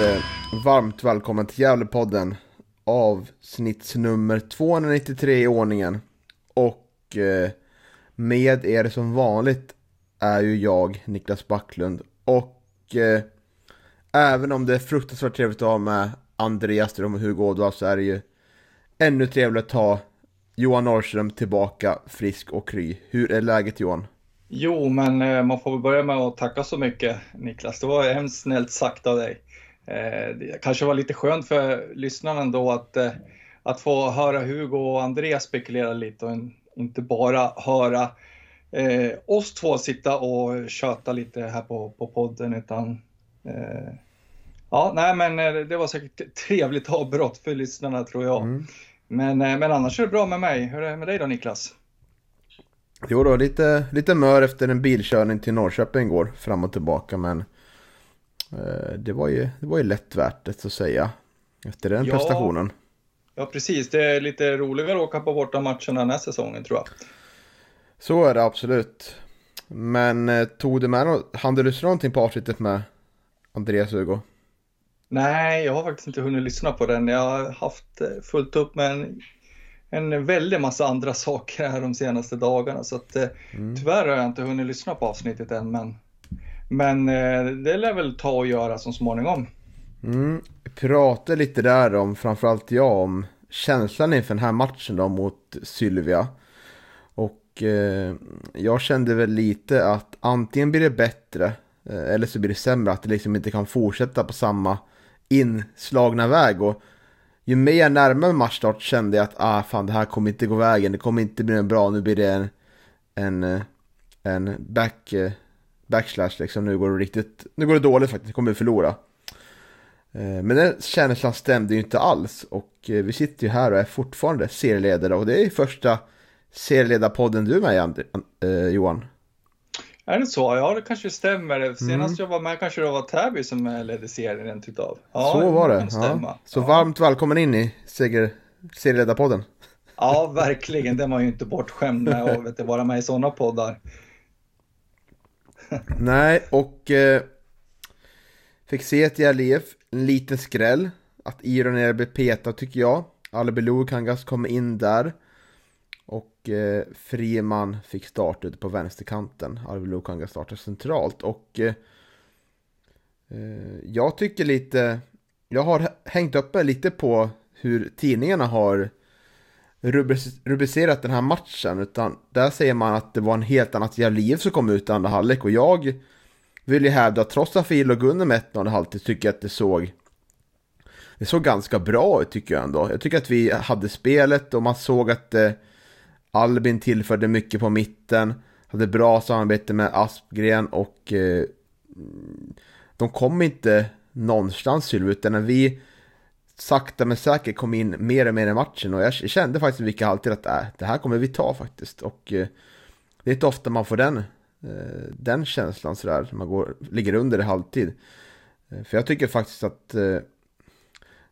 Eh, varmt välkommen till Gävlepodden avsnittsnummer 293 i ordningen. Och eh, med er som vanligt är ju jag, Niklas Backlund. Och eh, även om det är fruktansvärt trevligt att ha med Andreas Ström och Hugo Ådvall så är det ju ännu trevligare att ha Johan Norrström tillbaka frisk och kry. Hur är läget Johan? Jo, men man får väl börja med att tacka så mycket Niklas. Det var hemskt snällt sagt av dig. Eh, det kanske var lite skönt för lyssnarna ändå att, eh, att få höra Hugo och Andreas spekulera lite och inte bara höra eh, oss två sitta och köta lite här på, på podden utan eh, Ja, nej men det var säkert trevligt avbrott för lyssnarna tror jag. Mm. Men, men annars är det bra med mig. Hur är det med dig då Niklas? Jo då, lite, lite mör efter en bilkörning till Norrköping igår, fram och tillbaka. Men eh, det, var ju, det var ju lätt värt det, så att säga. Efter den ja, prestationen. Ja, precis. Det är lite roligare att åka på bortamatcherna den här säsongen, tror jag. Så är det absolut. Men eh, tog du med något, hann du lyssna någonting på avsnittet med Andreas Hugo? Nej, jag har faktiskt inte hunnit lyssna på den. Jag har haft eh, fullt upp med en en väldig massa andra saker här de senaste dagarna så att eh, mm. tyvärr har jag inte hunnit lyssna på avsnittet än men, men eh, det lär väl ta och göra så småningom. Mm. Prata lite där om, framförallt jag, om känslan inför den här matchen då mot Sylvia. Och eh, jag kände väl lite att antingen blir det bättre eh, eller så blir det sämre, att det liksom inte kan fortsätta på samma inslagna väg. Och ju mer jag närmade matchstart kände jag att ah, fan, det här kommer inte gå vägen, det kommer inte bli bra, nu blir det en, en, eh, en back, eh, backslash liksom, nu går det riktigt, nu går det dåligt faktiskt, kommer vi förlora. Eh, men den känslan stämde ju inte alls och vi sitter ju här och är fortfarande serieledare och det är första serieledarpodden du är med i, Johan. Är det så? Ja, det kanske stämmer. Senast mm. jag var med kanske det var Täby som ledde serien rent utav. Ja, så var det. Ja. Så ja. varmt välkommen in i seger, serieledarpodden. Ja, verkligen. Det är man ju inte bortskämd med att vara med i sådana poddar. Nej, och eh, fick se ett Jalef, en liten skräll. Att Iron blev petad tycker jag. Alebelou Kangas kommer in där. Och eh, Friman fick start ute på vänsterkanten. Arvid Kangas startar centralt. Och eh, eh, jag tycker lite... Jag har hängt uppe lite på hur tidningarna har rubricerat den här matchen. Utan där säger man att det var en helt annat Javlijev som kom ut i andra halvlek. Och jag vill ju hävda att trots att vi låg under med 1-0 halvtid tycker jag att det såg det såg ganska bra ut tycker jag ändå. Jag tycker att vi hade spelet och man såg att eh, Albin tillförde mycket på mitten. Hade bra samarbete med Aspgren och eh, de kom inte någonstans Sylve, utan när vi sakta men säkert kom in mer och mer i matchen och jag kände faktiskt vilka alltid att äh, det här kommer vi ta faktiskt och eh, det är inte ofta man får den, eh, den känslan sådär man går, ligger under i halvtid. Eh, för jag tycker faktiskt att eh,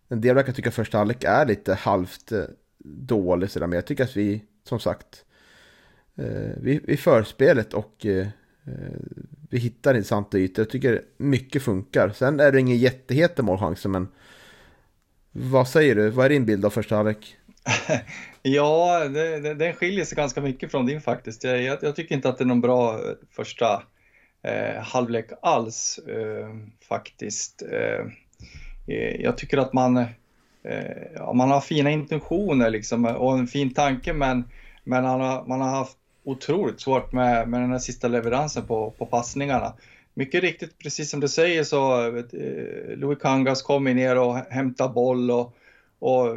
en del verkar tycka första halvlek är lite halvt eh, dålig sådär men jag tycker att vi som sagt, eh, vi, vi förspelet och eh, eh, vi hittar intressanta ytor. Jag tycker mycket funkar. Sen är det ingen jätteheta målchanser, men vad säger du? Vad är din bild av första halvlek? ja, det, det, den skiljer sig ganska mycket från din faktiskt. Jag, jag, jag tycker inte att det är någon bra eh, första eh, halvlek alls eh, faktiskt. Eh, eh, jag tycker att man Eh, ja, man har fina intentioner liksom eh, och en fin tanke men, men man, har, man har haft otroligt svårt med, med den här sista leveransen på, på passningarna. Mycket riktigt, precis som du säger så vet, eh, Louis Kangas kommer ner och hämtar boll och, och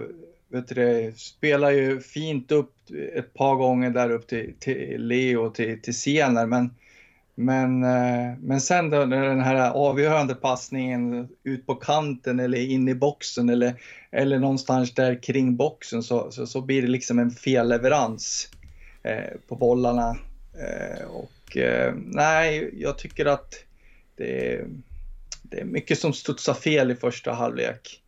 vet du, spelar ju fint upp ett par gånger där upp till, till Leo till, till Sener men men, eh, men sen då, den här avgörande passningen ut på kanten eller in i boxen eller, eller någonstans där kring boxen så, så, så blir det liksom en felleverans eh, på bollarna. Eh, och eh, nej, jag tycker att det, det är mycket som studsar fel i första halvlek.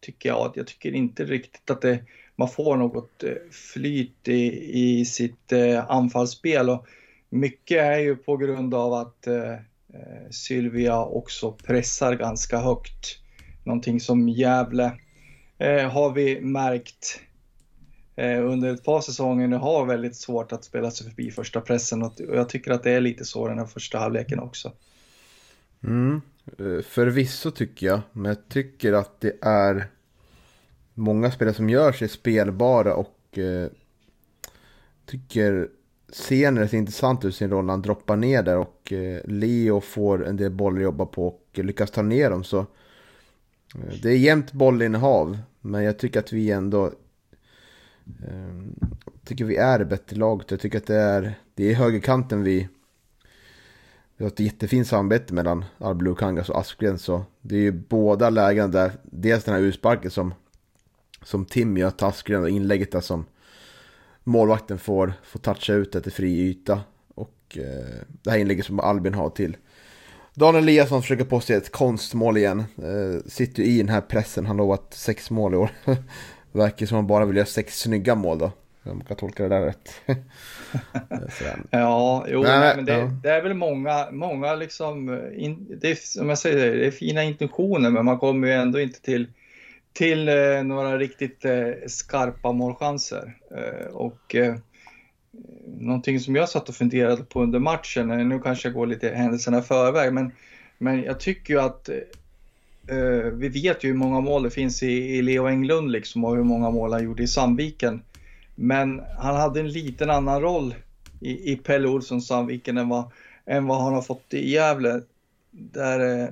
Tycker jag. Jag tycker inte riktigt att det, man får något eh, flyt i, i sitt eh, anfallsspel. Och, mycket är ju på grund av att eh, eh, Sylvia också pressar ganska högt. Någonting som Gävle eh, har vi märkt eh, under ett par säsonger nu har väldigt svårt att spela sig förbi första pressen och jag tycker att det är lite så den här första halvleken också. Mm, eh, förvisso tycker jag, men jag tycker att det är många spelare som gör sig spelbara och eh, tycker Sener ser intressant ut sin roll när han droppar ner där och eh, Leo får en del bollar att jobba på och lyckas ta ner dem. Så eh, det är jämnt bollinnehav, men jag tycker att vi ändå eh, tycker vi är det bättre laget. Jag tycker att det är, det är högerkanten vi vi har ett jättefint samarbete mellan Arbelo Kangas och Aspgren. Så det är ju båda lägena där. Dels den här ursparken som, som Tim gör till Aspgren och inlägget där som målvakten får, får toucha ut det till fri yta. Och eh, det här inlägget som Albin har till Daniel Eliasson försöker på sig ett konstmål igen. Eh, sitter ju i den här pressen, han har lovat sex mål i år. Verkar som att han bara vill göra sex snygga mål då. Om man kan tolka det där rätt. ja, jo, nej, men det, ja. det, är väl många, många liksom, in, det är, som jag säger, det är fina intentioner men man kommer ju ändå inte till till eh, några riktigt eh, skarpa målchanser. Eh, och eh, någonting som jag satt och funderade på under matchen, eh, nu kanske jag går lite händelserna i förväg, men, men jag tycker ju att eh, vi vet ju hur många mål det finns i, i Leo Englund liksom och hur många mål han gjorde i Sandviken. Men han hade en liten annan roll i, i Pelle Olssons Sandviken än vad, än vad han har fått i Gävle. Där eh,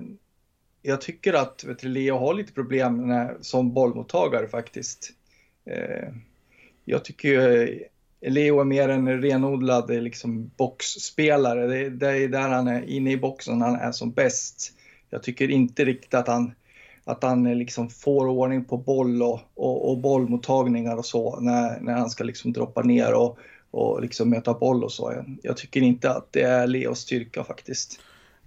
jag tycker att vet du, Leo har lite problem när, som bollmottagare faktiskt. Eh, jag tycker ju eh, Leo är mer en renodlad eh, liksom, boxspelare. Det, det är där han är inne i boxen han är som bäst. Jag tycker inte riktigt att han, att han liksom får ordning på boll och, och, och bollmottagningar och så när, när han ska liksom droppa ner och, och liksom möta boll och så. Jag, tycker inte att det är Leos styrka faktiskt.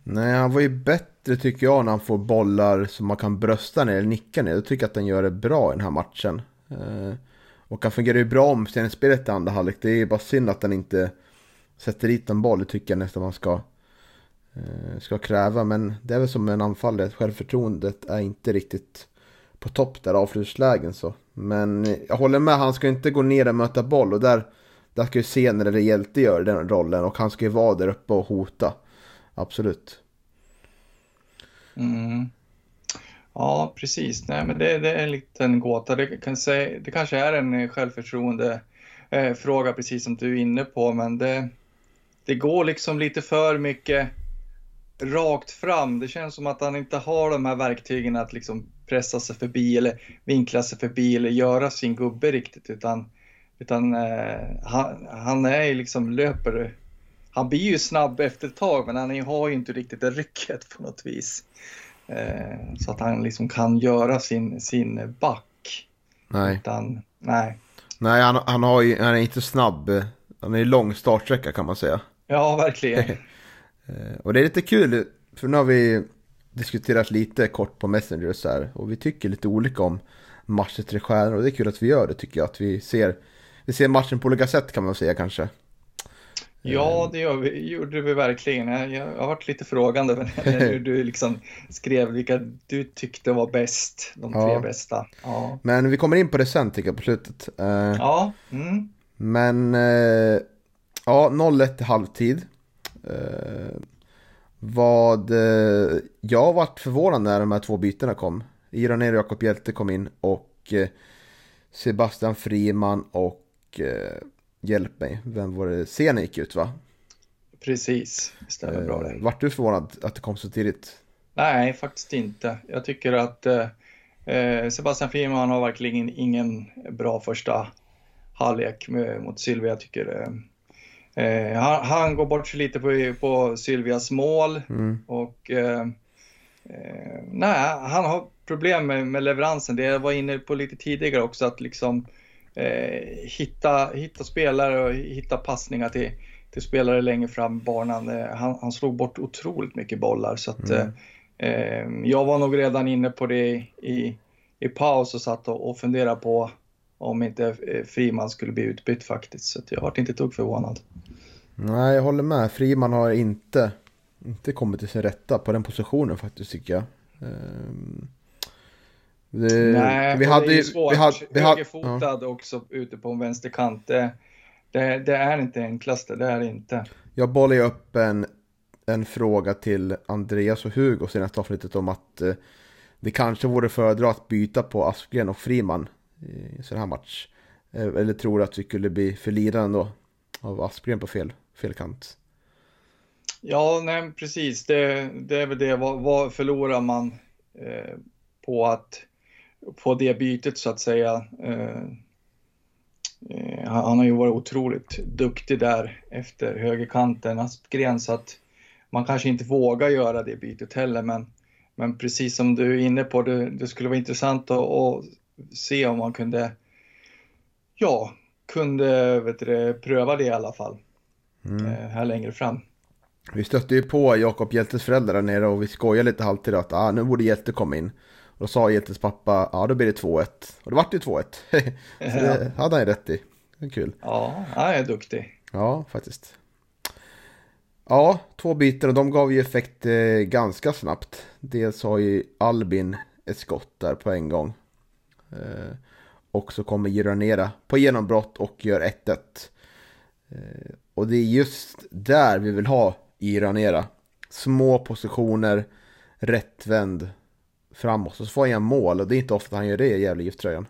Nej, han var ju bättre tycker jag när han får bollar som man kan brösta ner eller nicka ner. Jag tycker att han gör det bra i den här matchen. Eh, och han fungerar ju bra om spelet i andra halvlek. Det är ju bara synd att han inte sätter dit en boll. Det tycker jag nästan man ska, Eh, ska kräva. Men det är väl som en anfallare. Självförtroendet är inte riktigt på topp där avslutslägen så. Men jag håller med, han ska inte gå ner och möta boll. Och där, där ska ju se när det hjälte gör den rollen. Och han ska ju vara där uppe och hota absolut. Mm. Ja, precis. Nej, men det, det, är en liten gåta. Det, kan säga, det kanske är en självförtroende eh, fråga, precis som du är inne på, men det, det går liksom lite för mycket rakt fram. Det känns som att han inte har de här verktygen att liksom pressa sig förbi eller vinkla sig förbi eller göra sin gubbe riktigt, utan, utan eh, han, han är liksom löper han blir ju snabb efter ett tag, men han har ju inte riktigt det rycket på något vis. Eh, så att han liksom kan göra sin, sin back. Nej. Utan, nej. Nej, han, han, har ju, han är inte snabb. Han är lång startsträcka kan man säga. Ja, verkligen. Eh, och det är lite kul, för nu har vi diskuterat lite kort på Messenger så här, och vi tycker lite olika om matcher till stjärnor och det är kul att vi gör det tycker jag. Att vi ser, vi ser matchen på olika sätt kan man säga kanske. Ja, det gör vi, gjorde vi verkligen. Jag har varit lite frågande när du liksom skrev vilka du tyckte var bäst, de tre ja. bästa. Ja. Men vi kommer in på det sen tycker jag på slutet. Eh, ja. Mm. Men eh, ja, 0-1 i halvtid. Eh, vad jag varit förvånad när de här två bytena kom. Iran och Jakob Hjälte kom in och Sebastian Friman och Hjälp mig, vem var det? Scenen gick ut va? Precis, stämmer bra det. Vart du förvånad att det kom så tidigt? Nej, faktiskt inte. Jag tycker att eh, Eh, Sebastian Friman har verkligen ingen bra första halvlek mot Sylvia tycker eh, han, han, går bort sig lite på, på Sylvias mål mm. och eh, eh, nej, han har problem med, med, leveransen. Det jag var inne på lite tidigare också att liksom eh, hitta, hitta spelare och hitta passningar till, till spelare längre fram banan. Eh, han, han slog bort otroligt mycket bollar så att mm. Eh, jag var nog redan inne på det i, i paus och satt och, och funderade på om inte eh, Friman skulle bli utbytt faktiskt. Så jag vart inte tog förvånad. Nej, jag håller med. Friman har inte, inte kommit till sin rätta på den positionen faktiskt tycker jag. Um, det, Nej, vi hade, det är svårt. Vi hade, vi hade, Högerfotad ja. också ute på en vänsterkant. Det, det, det, är inte enklaste, det är det inte. Jag bollar ju upp en, en fråga till Andreas och Hugo senaste avsnittet om att eh, det kanske vore föredra att byta på Aspgren och Friman i en sån här match. Eh, eller tror du att vi skulle bli förlirade då av Aspgren på fel, fel kant? Ja, nej precis. Det, det är väl det. Vad, vad förlorar man eh, på att på det bytet så att säga? Eh, eh han har ju varit otroligt duktig där efter högerkanten, Aspgren, så att man kanske inte vågar göra det bytet heller. Men, men precis som du är inne på, det, det skulle vara intressant att, att se om man kunde, ja, kunde vet du, pröva det i alla fall. Mm. Eh, här längre fram. Vi stötte ju på Jakob Hjeltes föräldrar där nere och vi skojade lite halvtid att ah, nu borde Hjelte komma in. Och då sa Hjeltes pappa, ja då blir det 2-1. Och det vart ju 2-1. Så det hade han ju rätt i. Det är kul. Ja, han är duktig. Ja, faktiskt. Ja, två byten och de gav ju effekt eh, ganska snabbt. Dels har ju Albin ett skott där på en gång. Eh, och så kommer Gironera på genombrott och gör 1-1. Eh, och det är just där vi vill ha Gironera. Små positioner, rättvänd framåt. Och så får han mål och det är inte ofta han gör det i Gävle gifttröjan.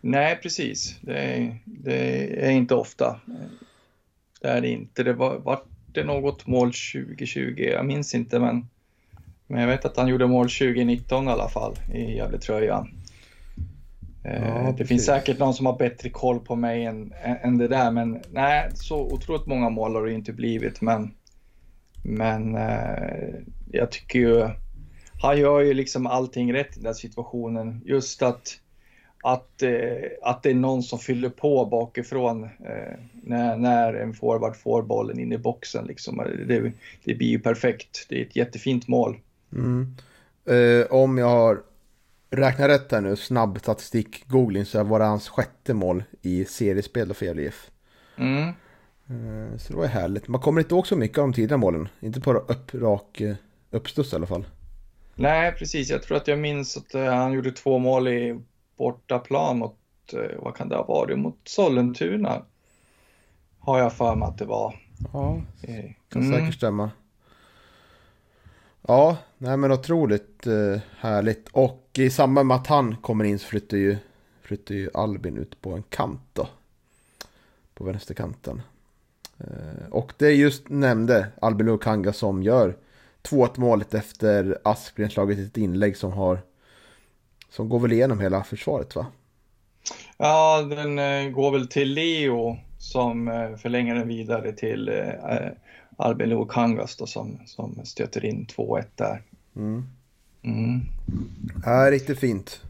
Nej, precis. Det är, det är, inte ofta. Det är det inte. Det var, var det något mål 2020? Jag minns inte, men, men jag vet att han gjorde mål 2019 i alla fall i Gävletröjan. Eh, ja, det precis. finns säkert någon som har bättre koll på mig än, än det där, men nej, så otroligt många mål har det inte blivit. Men, men eh, jag tycker ju, han gör ju liksom allting rätt i den situationen. Just att, att, eh, att det är någon som fyller på bakifrån eh, när, när en forward får bollen in i boxen. Liksom. Det, det blir ju perfekt. Det är ett jättefint mål. Mm. Eh, om jag har räknar rätt här nu, snabb statistik googling så var det hans sjätte mål i seriespel för Gävle IF. Mm. Eh, så det var ju härligt. Man kommer inte ihåg så mycket av de tidigare målen. Inte på upp, rak eh, uppstuds i alla fall. Nej, precis. Jag tror att jag minns att eh, han gjorde två mål i bortaplan mot, vad kan det ha varit, mot Sollentuna. Har jag för mig att det var. Ja, kan mm. säkert stämma. Ja, nej men otroligt härligt. Och i samband med att han kommer in så flyttar ju, flyttar ju Albin ut på en kant då. På vänsterkanten. Eh, och det just nämnde Albin Lukanga som gör 2-1 målet efter Aspgren slagit ett inlägg som har som går väl igenom hela försvaret va? Ja, den eh, går väl till Leo som eh, förlänger den vidare till eh, Albin Lukangas då som, som stöter in 2-1 där. Mm. Mm. Ja, riktigt fint.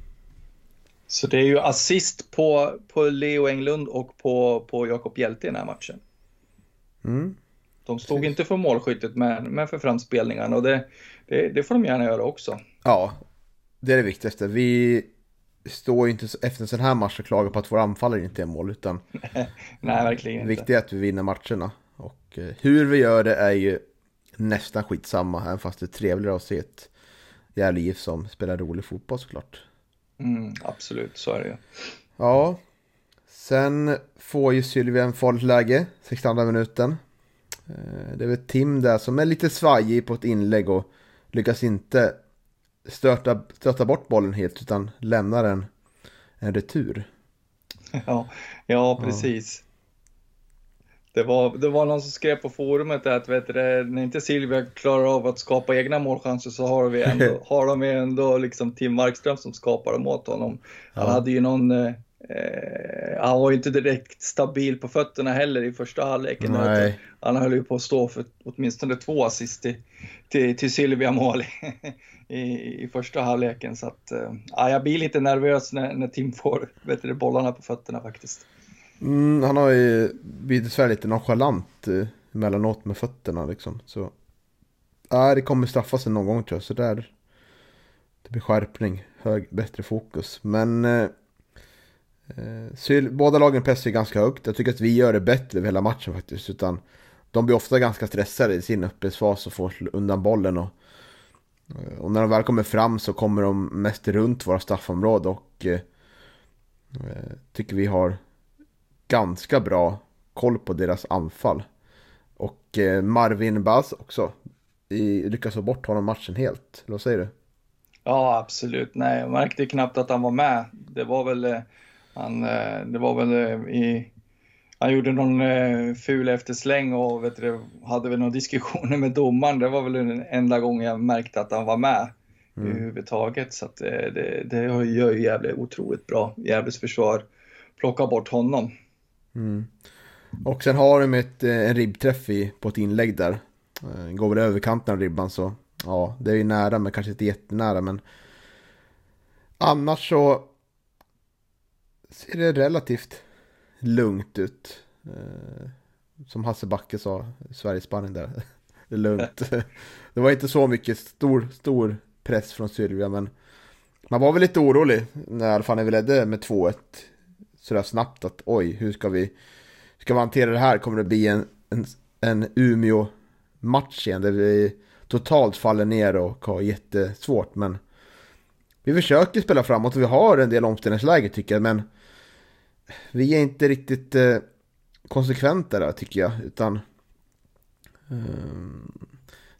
Så det är ju assist på, på Leo Englund och på, på Jakob Hjälte i den här matchen. Mm. De stod Precis. inte för målskyttet men, men för framspelningarna och det, det, det, får de gärna göra också. Ja, det är det viktigaste. Vi står ju inte efter en sån här match och klagar på att våra anfallare inte är mål utan Nej, verkligen inte. Det viktiga är att vi vinner matcherna. Och eh, hur vi gör det är ju nästan skitsamma, även fast det är trevligare att se ett Gävle IF som spelar rolig fotboll såklart. Mm, absolut, så är det ju. Ja, sen får ju Sylvia en farligt läge, 62 minuten. Eh, det är väl Tim där som är lite svajig på ett inlägg och lyckas inte stöta, stöta bort bollen helt utan lämnar en, en retur. Ja, ja precis. Det var, det var någon som skrev på forumet att vet du, när inte Silvia klarar av att skapa egna målchanser så har, vi ändå, har de ändå liksom Tim Markström som skapar dem åt honom. Han ja. hade ju någon, eh, han var ju inte direkt stabil på fötterna heller i första halvleken. Han höll ju på att stå för åtminstone två assist till, till, till Silvia mål i, i första halvleken. Så att, eh, ja, jag blir lite nervös när, när Tim får vet du, bollarna på fötterna faktiskt. Mm, han har ju blivit lite nonchalant eh, emellanåt med fötterna liksom. Så ja, det kommer straffa sig någon gång tror jag. Så där det blir skärpning, hög, bättre fokus. Men eh, eh Syl, båda lagen pressar ganska högt. Jag tycker att vi gör det bättre över hela matchen faktiskt. Utan de blir ofta ganska stressade i sin öppningsfas och får undan bollen. Och, eh, och när de väl kommer fram så kommer de mest runt våra straffområde och eh tycker vi har ganska bra koll på deras anfall. Och eh, Marvin Baz också. Vi lyckas få bort honom matchen helt. Eller vad säger du? Ja, absolut. Nej, jag märkte knappt att han var med. Det var väl, eh, han, eh, det var väl i, han gjorde någon ful eftersläng och vet du, hade väl några diskussioner med domaren. Det var väl den enda gången jag märkte att han var med mm. överhuvudtaget. Så att det, det, det gör ju Gävle otroligt bra. Gävles försvar plockar bort honom. Mm. Och sen har de ett, eh, en ribbträff i, på ett inlägg där. Eh, går väl över kanten av ribban så ja, det är ju nära men kanske inte jättenära men annars så ser det relativt lugnt ut. Eh, som Hasse Backe sa, Sverigespanning där. Det är lugnt. Det var inte så mycket stor, stor press från Sylvia men man var väl lite orolig när i alla fall när vi ledde med 2-1 sådär snabbt att oj, hur ska vi, ska vi hantera det här? Kommer det bli en, en, en Umeå-match igen där vi totalt faller ner och har jättesvårt. Men vi försöker spela framåt och vi har en del omställningsläge tycker jag. Men vi är inte riktigt eh, konsekventa där tycker jag. Utan eh,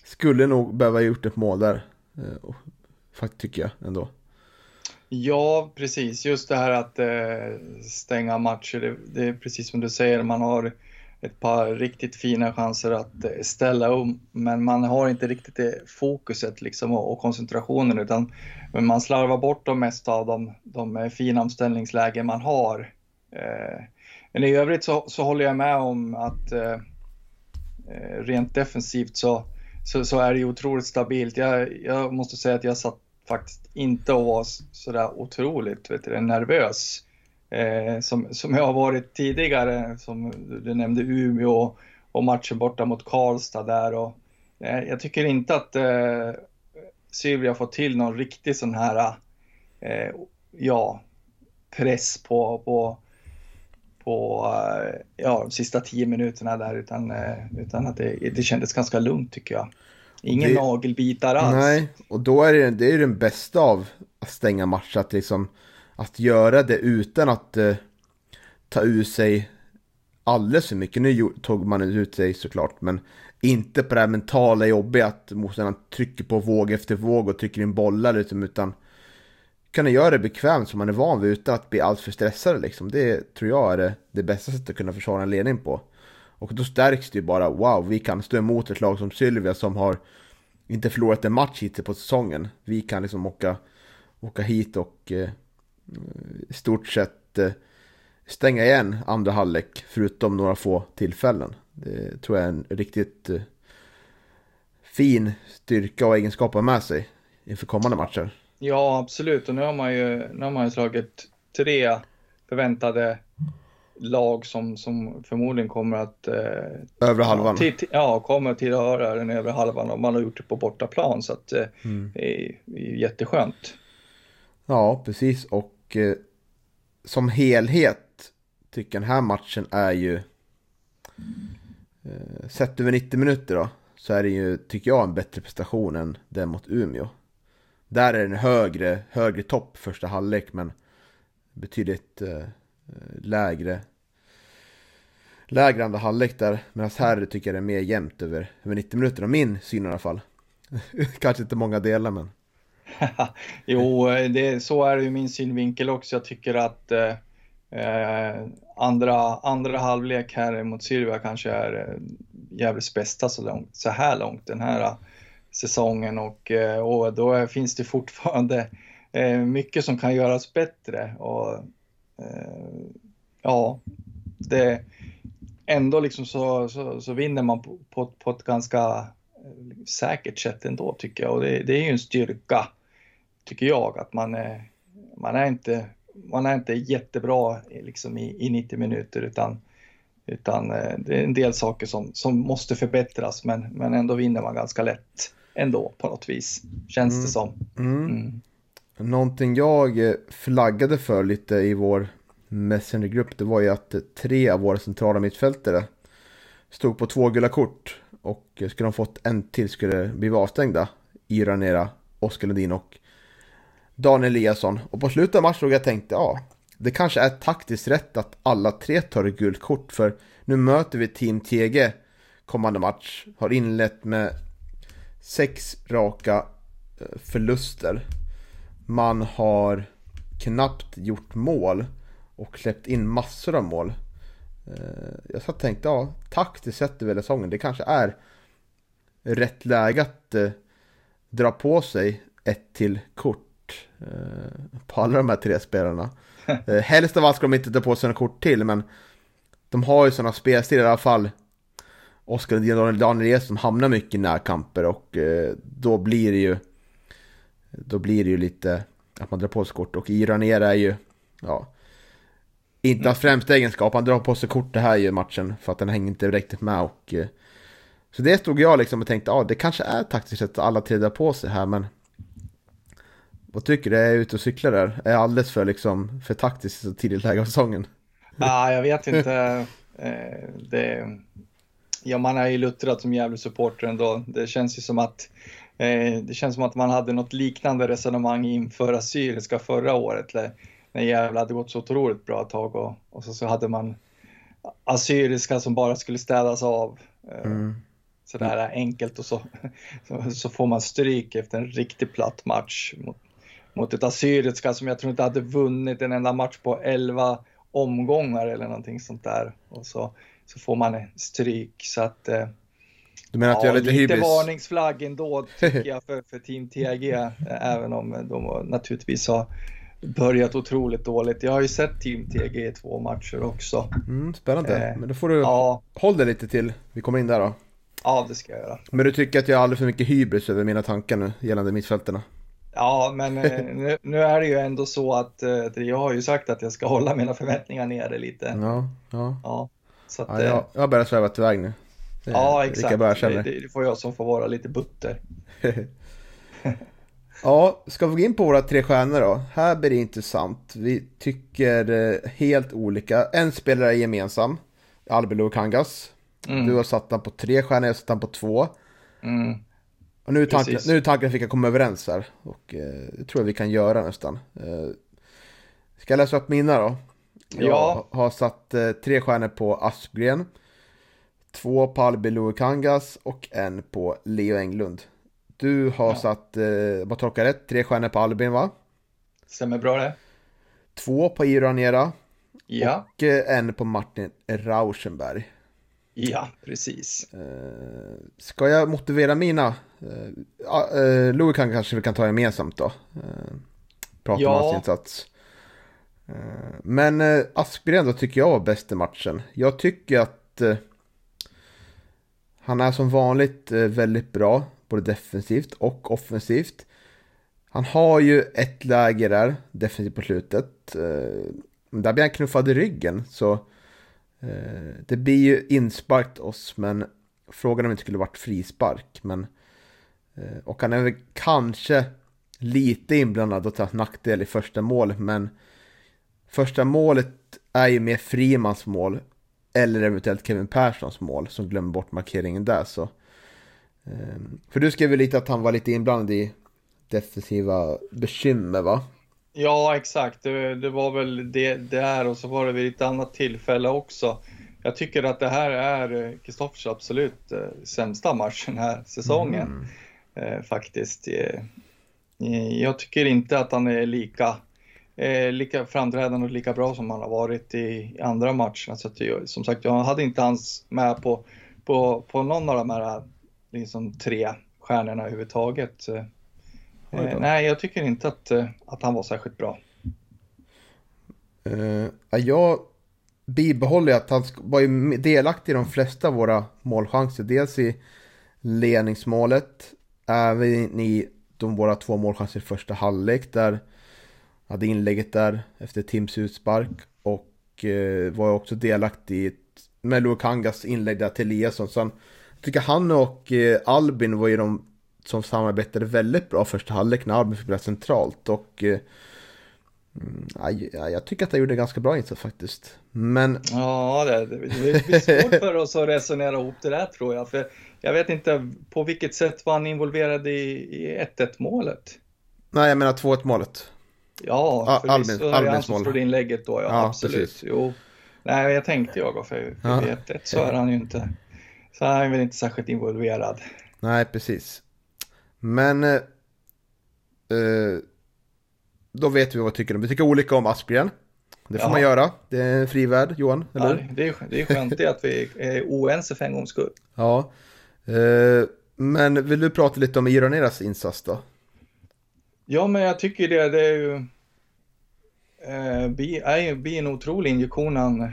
skulle nog behöva gjort ett mål där. Eh, faktiskt tycker jag ändå. Ja, precis. Just det här att eh, stänga matcher, det, det, är precis som du säger, man har ett par riktigt fina chanser att eh, ställa om, men man har inte riktigt det fokuset liksom, och, och koncentrationen, utan man slarvar bort de mesta av de, de fina omställningslägen man har. Eh, men i övrigt så, så, håller jag med om att eh, eh rent defensivt så, så, så, är det otroligt stabilt. Jag, jag måste säga att jag satt faktiskt inte att vara sådär otroligt vet du, nervös. Eh, som, som jag har varit tidigare, som du nämnde Umeå och matchen borta mot Karlstad där. Och, eh, jag tycker inte att eh, Sylvia har fått till någon riktig sån här, eh, ja, press på, på, på eh, ja, de sista tio minuterna där, utan, eh, utan att det, det kändes ganska lugnt tycker jag. Ingen det, nagelbitar alls. Nej, och då är det, det är den bästa av att stänga matcher. Att, liksom, att göra det utan att uh, ta ur sig alldeles för mycket. Nu tog man ut sig såklart, men inte på det här mentala jobbiga att motståndaren trycker på våg efter våg och trycker in bollar liksom, utan kunna göra det bekvämt som man är van vid utan att bli alltför stressad liksom. Det tror jag är det, det bästa sättet att kunna försvara en ledning på. Och då stärks det ju bara, wow, vi kan stå emot ett lag som Sylvia som har inte förlorat en match hittills på säsongen. Vi kan liksom åka, åka hit och eh, i stort sett eh, stänga igen andra halvlek förutom några få tillfällen. Det tror jag är en riktigt eh, fin styrka och egenskap att med sig inför kommande matcher. Ja, absolut. Och nu har man ju, nu har man ju slagit tre förväntade lag som, som förmodligen kommer att... Eh, övre halvan? Till, till, ja, kommer tillhöra den övre halvan och man har gjort det på bortaplan så att eh, mm. det, är, det är jätteskönt. Ja, precis och eh, som helhet tycker den här matchen är ju eh, sett över 90 minuter då så är det ju, tycker jag, en bättre prestation än den mot Umeå. Där är det en högre, högre topp första halvlek men betydligt eh, lägre lägre andra halvlek där. Medan här tycker jag det är mer jämnt över, över 90 minuter, av min syn i alla fall. Kanske inte många delar men. jo, det, så är det ju min synvinkel också. Jag tycker att eh, eh andra, andra halvlek här mot Sylvia kanske är eh, Gävles bästa så, långt, så här långt den här eh, säsongen och, eh, och då finns det fortfarande eh, mycket som kan göras bättre. Och, eh, ja, det, ändå liksom så, så, så vinner man på, på, på, ett ganska säkert sätt ändå tycker jag och det, det är ju en styrka tycker jag att man är, man är inte man är inte jättebra liksom i, i 90 minuter utan, utan eh, det är en del saker som, som måste förbättras men, men ändå vinner man ganska lätt ändå på något vis, känns mm. det som. Mm. Mm. Någonting jag eh, flaggade för lite i vår Messengergrupp det var ju att tre av våra centrala mittfältare stod på två gula kort och skulle de fått en till skulle bli avstängda. Ira Nera, Oskar Lundin och Daniel Eliasson. Och på slutet av matchen såg jag tänkte, ja, det kanske är taktiskt rätt att alla tre tar ett gult kort för nu möter vi Team TG kommande match. Har inlett med sex raka eh, förluster. Man har knappt gjort mål och släppt in massor av mål. Eh, jag satt och tänkte, ja, taktiskt sett över säsongen, det kanske är rätt läge att eh, dra på sig ett till kort Eh, på alla de här tre spelarna. Helst av allt ska de inte ta på sig några kort till, men de har ju sådana spelstilar i alla fall. Oskar och Daniel Ries som hamnar mycket i närkamper och då blir det ju då blir det ju lite att man drar på sig kort och Iranera är ju ja inte hans främsta egenskap, han drar på sig kort det här i matchen för att den hänger inte riktigt med och eh, så det stod jag liksom och tänkte, ja det kanske är taktiskt att alla tre drar på sig här men vad tycker du? Är jag ute och cyklar där? Är jag alldeles för, liksom, för taktisk i så tidigt läge av säsongen? Ja, ah, jag vet inte. Eh, det, ja, man är ju luttrad som jävla supporter ändå. Det känns ju som att eh, det känns som att man hade något liknande resonemang inför Assyriska förra året. När Gävle hade gått så otroligt bra ett tag och, och så, så hade man Assyriska som bara skulle städas av. Eh, mm. Sådär enkelt och så, så, så, får man stryk efter en riktigt platt match mot, mot ett Assyriska som jag tror inte hade vunnit en enda match på 11 omgångar eller någonting sånt där. Och så, så får man stryk. Så att, eh, du menar att ja, jag är lite hybris? Lite varningsflagg ändå tycker jag för, för Team TG. även om de naturligtvis har börjat otroligt dåligt. Jag har ju sett Team TG i två matcher också. Mm, spännande. Eh, Men då får du ja. håll dig lite till vi kommer in där då. Ja, det ska jag göra. Men du tycker att jag har alldeles för mycket hybris över mina tankar nu gällande mittfälterna? Ja, men eh, nu, nu, är det ju ändå så att eh, jag har ju sagt att jag ska hålla mina förväntningar nere lite. Ja, ja. ja, så att, ja jag, eh, jag har börjat sväva iväg nu. Det, ja, exakt. Det, det, får jag som får vara lite butter. ja, ska vi gå in på våra tre stjärnor då? Här blir det intressant. Vi tycker helt olika. En spelare är gemensam, Albelo Kangas. Mm. Du har satt den på tre stjärnor, jag har satt den på två. Mm. Och nu är tanken, nu är tanken att vi kan komma överens här. Och eh, det tror jag vi kan göra nästan. Eh, ska jag läsa upp mina då? Jag ja. har satt eh, tre stjärnor på Aspgren. Två på Albin Kangas och en på Leo Englund. Du har ja. satt, eh, vad tolkar rätt, tre stjärnor på Albin va? Stämmer bra det. Två på Iranera. Ja. Och eh, en på Martin Rauschenberg. Ja, precis. Eh, ska jag motivera mina? Uh, uh, Louis kan kanske vi kan ta gemensamt då. Uh, prata ja. om hans insats. Uh, men uh, Aspgren då tycker jag var bäst i matchen. Jag tycker att uh, han är som vanligt väldigt bra. Både defensivt och offensivt. Han har ju ett läge där, defensivt på slutet. Eh, där blir han knuffad i ryggen. Så eh, det blir ju insparkt oss, men frågan om det inte skulle varit frispark. Men Eh, och han är väl kanske lite inblandad och tagit nackdel i första målet, men första målet är ju mer Frimans mål eller eventuellt Kevin Perssons mål som glömmer bort markeringen där. Så. Ehm, för du skrev ju lite att han var lite inblandad i defensiva bekymmer va? Ja, exakt. Det, det var väl det där och så var det vid ett annat tillfälle också. Jag tycker att det här är Kristoffers absolut eh, sämsta match den här säsongen. Mm eh, faktiskt. Eh, jag tycker inte att han är lika eh, lika framträdande och lika bra som han har varit i, i andra matcher. Så att, som sagt, jag hade inte hans med på, på, på någon av de här liksom, tre stjärnorna överhuvudtaget. Eh, nej, jag tycker inte att, eh, att han var särskilt bra. Uh, jag bibehåller att han var ju delaktig i de flesta av våra målchanser. Dels i ledningsmålet, även i de våra två målchanser i första halvlek där hade inlägget där efter Tims utspark och uh, var också delaktig i med Lukangas inlägg där till Eliasson. Så han, tycker han och uh, Albin var ju de som samarbetade väldigt bra första halvlek när Albin spelade centralt och Mm, ja, jag tycker att han gjorde ganska bra insats faktiskt. Men... Ja, det, det blir svårt för oss att resonera ihop det där tror jag. För jag vet inte på vilket sätt var han involverad i, i 1-1 målet? Nej, jag menar 2-1 målet. Ja, för Albin, är Albins han som slår inlägget då, ja, ja absolut. Precis. Jo. Nej, jag tänkte jag, för, för ja. 1-1 så är han ju inte, så är han väl inte särskilt involverad. Nej, precis. Men eh, eh då vet vi vad vi tycker Vi tycker olika om Aspgren. Det får ja. man göra. Det är en fri värld, Johan. Eller? Ja, det, är, det är skönt det att vi är oense för en gångs skull. Ja. Eh, men vill du prata lite om Iraneras insats då? Ja, men jag tycker det. Det är ju... Eh, blir, en otrolig injektion han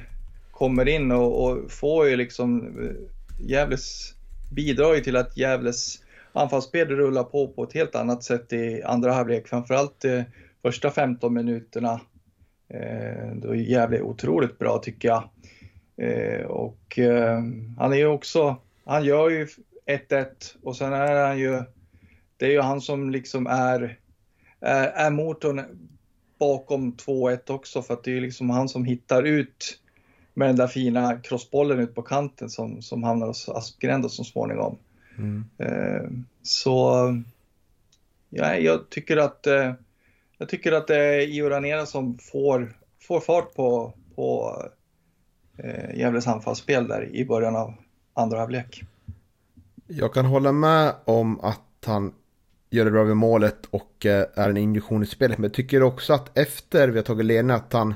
kommer in och, och får ju liksom eh, Gävles bidrar ju till att Gävles anfallsspel rullar på på ett helt annat sätt i andra halvlek. Framförallt eh, första 15 minuterna. Eh, då är Gävle otroligt bra tycker jag. Eh, och eh, han är ju också, han gör ju 1-1 och sen är han ju, det är ju han som liksom är, är, är motorn bakom 2-1 också för att det är ju liksom han som hittar ut med den där fina crossbollen ut på kanten som, som hamnar hos Aspgren så småningom. Mm. Eh, så ja, jag tycker att eh, jag tycker att det är Io Ranera som får, får fart på, på eh, Gävles anfallsspel där i början av andra halvlek. Jag kan hålla med om att han gör det bra vid målet och eh, är en injektion i spelet. Men jag tycker också att efter vi har tagit ledning att han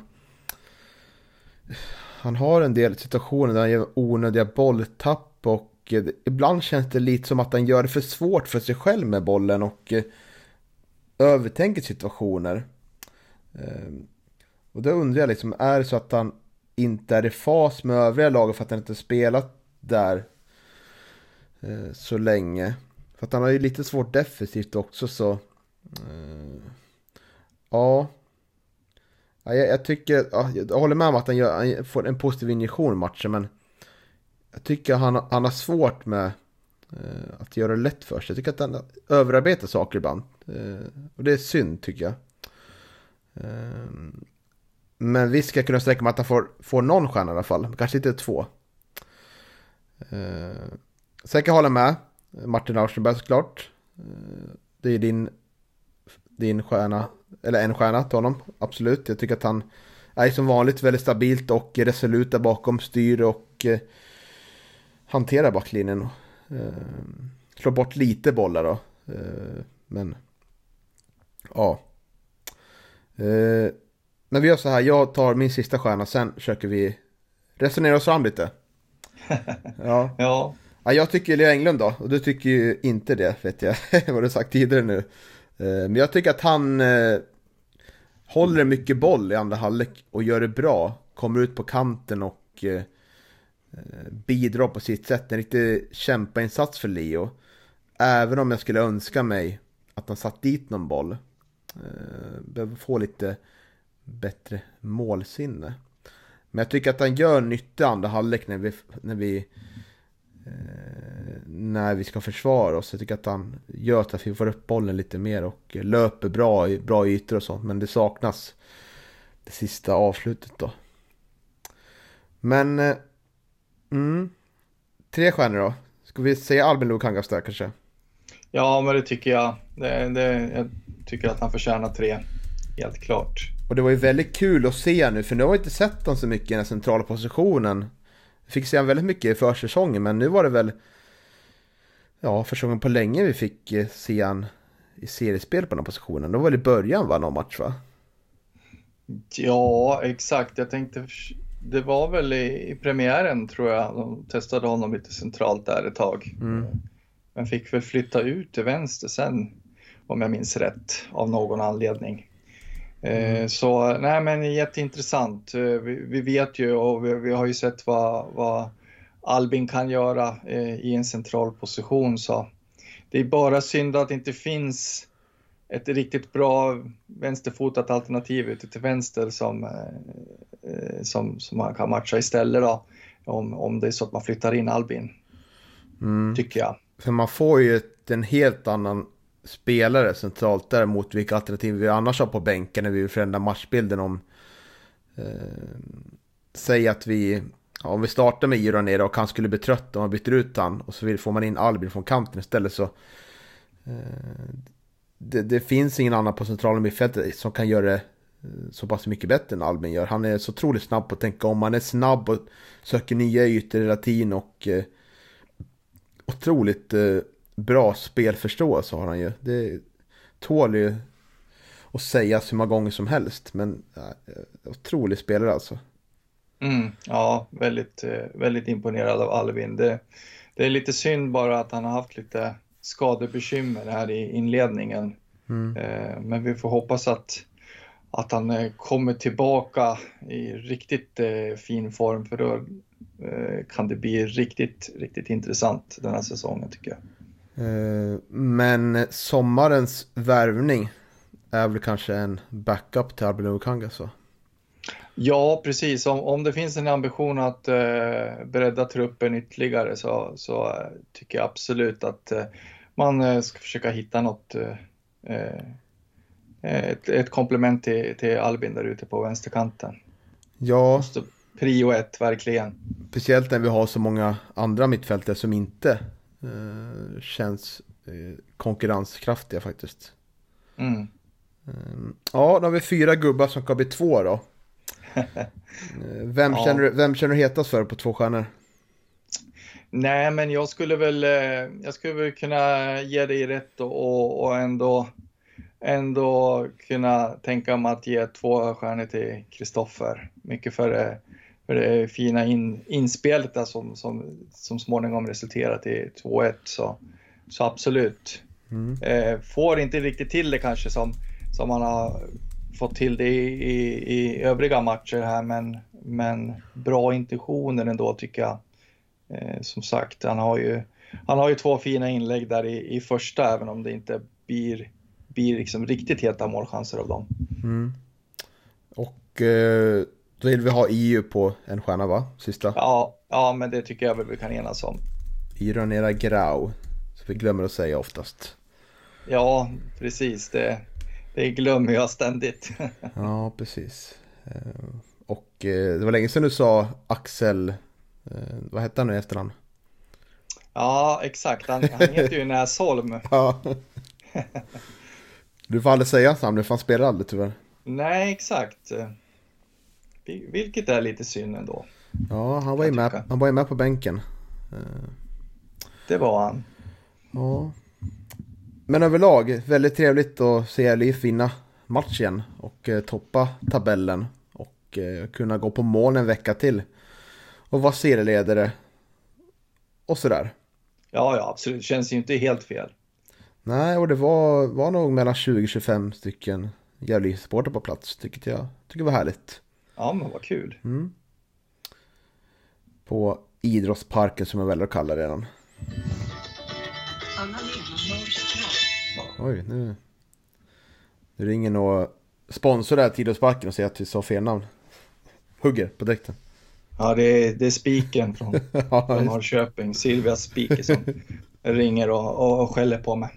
han har en del situationer där han gör onödiga bolltapp och eh, ibland känns det lite som att han gör det för svårt för sig själv med bollen och eh, övertänker situationer. Ehm, och då undrar jag liksom, är det så att han inte är i fas med övriga laget för att han inte spelat där eh, så länge? För att han har ju lite svårt defensivt också så... Eh, ja ja jag, jag, tycker, ja, jag håller med om att han, gör, han får en positiv injektion i matchen men jag tycker han, han har svårt med Eh, att göra det lätt för sig. Jag tycker att han överarbetar saker ibland. Eh, och det är synd tycker jag. Eh, men visst ska jag kunna sträcka mig att han får, får någon stjärna i alla fall. Kanske inte två. Eh, Sen kan jag hålla med. Martin Auschenberg såklart. Eh, det är din, din stjärna. Eller en stjärna till honom. Absolut. Jag tycker att han är som vanligt väldigt stabilt och resolut där bakom. Styr och hanterar backlinjen. Eh, slår bort lite bollar då. Eh, men ja. Eh, men vi gör så här, jag tar min sista stjärna, sen försöker vi resonera oss fram lite. Ja. ja. ja. Jag tycker Leo Englund då, och du tycker ju inte det, vet jag, vad du sagt tidigare nu. Eh, men jag tycker att han eh, håller mycket boll i andra halvlek och gör det bra. Kommer ut på kanten och eh, eh, bidrar på sitt sätt. En riktig kämpainsats för Leo. Även om jag skulle önska mig att han satt dit någon boll. Eh, behöver få lite bättre målsinne. Men jag tycker att han gör nytta i andra halvlek när vi, när vi eh, när vi ska försvara oss. Jag tycker att han gör att vi får upp bollen lite mer och löper bra i bra ytor och sånt. Men det saknas det sista avslutet då. Men Mm. Tre stjärnor då? Ska vi säga Albin Lukangas där kanske? Ja, men det tycker jag. Det, det, jag tycker att han förtjänar tre. Helt klart. Och det var ju väldigt kul att se nu, för nu har vi inte sett honom så mycket i den centrala positionen. Fick se honom väldigt mycket i försäsongen, men nu var det väl ja, första gången på länge vi fick se honom i seriespel på den här positionen. Då var det i början var någon match va? Ja, exakt. Jag tänkte, det var väl i, i premiären tror jag, de testade honom lite centralt där ett tag. Mm. Men fick väl flytta ut till vänster sen, om jag minns rätt, av någon anledning. Mm. Så nej men jätteintressant. Eh, vi, vi vet ju och vi, vi, har ju sett vad, vad Albin kan göra eh, i en central position så det är bara synd att det inte finns ett riktigt bra vänsterfotat alternativ ute till vänster som, eh, som, som man kan matcha istället då. Om, om det är så att man flyttar in Albin. Mm. Tycker jag. För man får ju ett, en helt annan spelare centralt där mot vilka alternativ vi annars har på bänken när vi vill förändra matchbilden om eh, Säg att vi ja, Om vi startar med Iron nere och han skulle bli trött om man byter ut han och så vill, får man in Albin från kanten istället så eh, det, det, finns ingen annan på centrala mittfältet som kan göra det eh, så pass mycket bättre än Albin gör. Han är så otroligt snabb på att tänka om. Han är snabb och söker nya ytor hela tiden och eh, otroligt eh, bra spelförståelse har han ju. Det tål ju att sägas hur många gånger som helst. Men äh, otrolig spelare alltså. Mm, ja, väldigt, eh, väldigt imponerad av Alvin. Det, det, är lite synd bara att han har haft lite skadebekymmer här i inledningen. Mm. Eh, men vi får hoppas att, att han eh, kommer tillbaka i riktigt fin form för då kan det bli riktigt, riktigt intressant den här säsongen tycker jag. Eh, men sommarens värvning är väl kanske en backup till Albin Okanga så? Ja, precis. Om, om det finns en ambition att eh, bredda truppen ytterligare så, så eh, tycker jag absolut att eh, man eh, ska försöka hitta något eh, ett, ett komplement till, till Albin där ute på vänsterkanten. Ja. Prio ett, verkligen. Speciellt när vi har så många andra mittfältare som inte känns eh, konkurrenskraftiga faktiskt. Mm. Eh, ja, då har vi fyra gubbar som kan bli två då. vem, ja. känner, vem känner du hetast för på två stjärnor? Nej, men jag skulle väl, jag skulle väl kunna ge dig rätt och, och ändå, ändå kunna tänka mig att ge två stjärnor till Kristoffer. Mycket för för det fina in, inspelet där som, som, som småningom resulterat i 2-1. Så, så absolut. Mm. Eh, får inte riktigt till det kanske som, som man har fått till det i, i, i övriga matcher här men, men bra intentioner ändå tycker jag. Eh, som sagt, han har, ju, han har ju två fina inlägg där i, i första även om det inte blir, blir liksom riktigt heta målchanser av dem. Mm. Och eh då vill vi ha EU på en stjärna va? Sista? Ja, ja men det tycker jag väl vi kan enas om. Ironera Grau. Så vi glömmer att säga oftast. Ja, precis. Det, det glömmer jag ständigt. ja, precis. Eh, och eh, det var länge sedan du sa Axel, eh, vad hette han nu i efternamn? Ja, exakt. Han, han heter ju Näsholm. ja. Du får aldrig säga hans namn, för han spelar aldrig tyvärr. Nej, exakt. Vilket är lite synd ändå. Ja, han var, ju med, han var ju med på bänken. Det var han. Ja. Men överlag, väldigt trevligt att se LIF vinna matchen och eh, toppa tabellen. Och eh, kunna gå på mål en vecka till. Och vara serieledare. Och sådär. Ja, ja, absolut. Det känns ju inte helt fel. Nej, och det var, var nog mellan 20-25 stycken Gävle-supportrar på plats. Tycker jag tycker var härligt. Ja, men vad kul. Mm. På idrottsparken som jag väljer att kalla det redan. Oj, nu... Nu ringer nog sponsor där till idrottsparken och säger att vi sa fel namn. Hugger på dräkten. Ja, det är, det är spiken från, ja, från Norrköping. Silvia Spiker som ringer och, och, skäller på mig.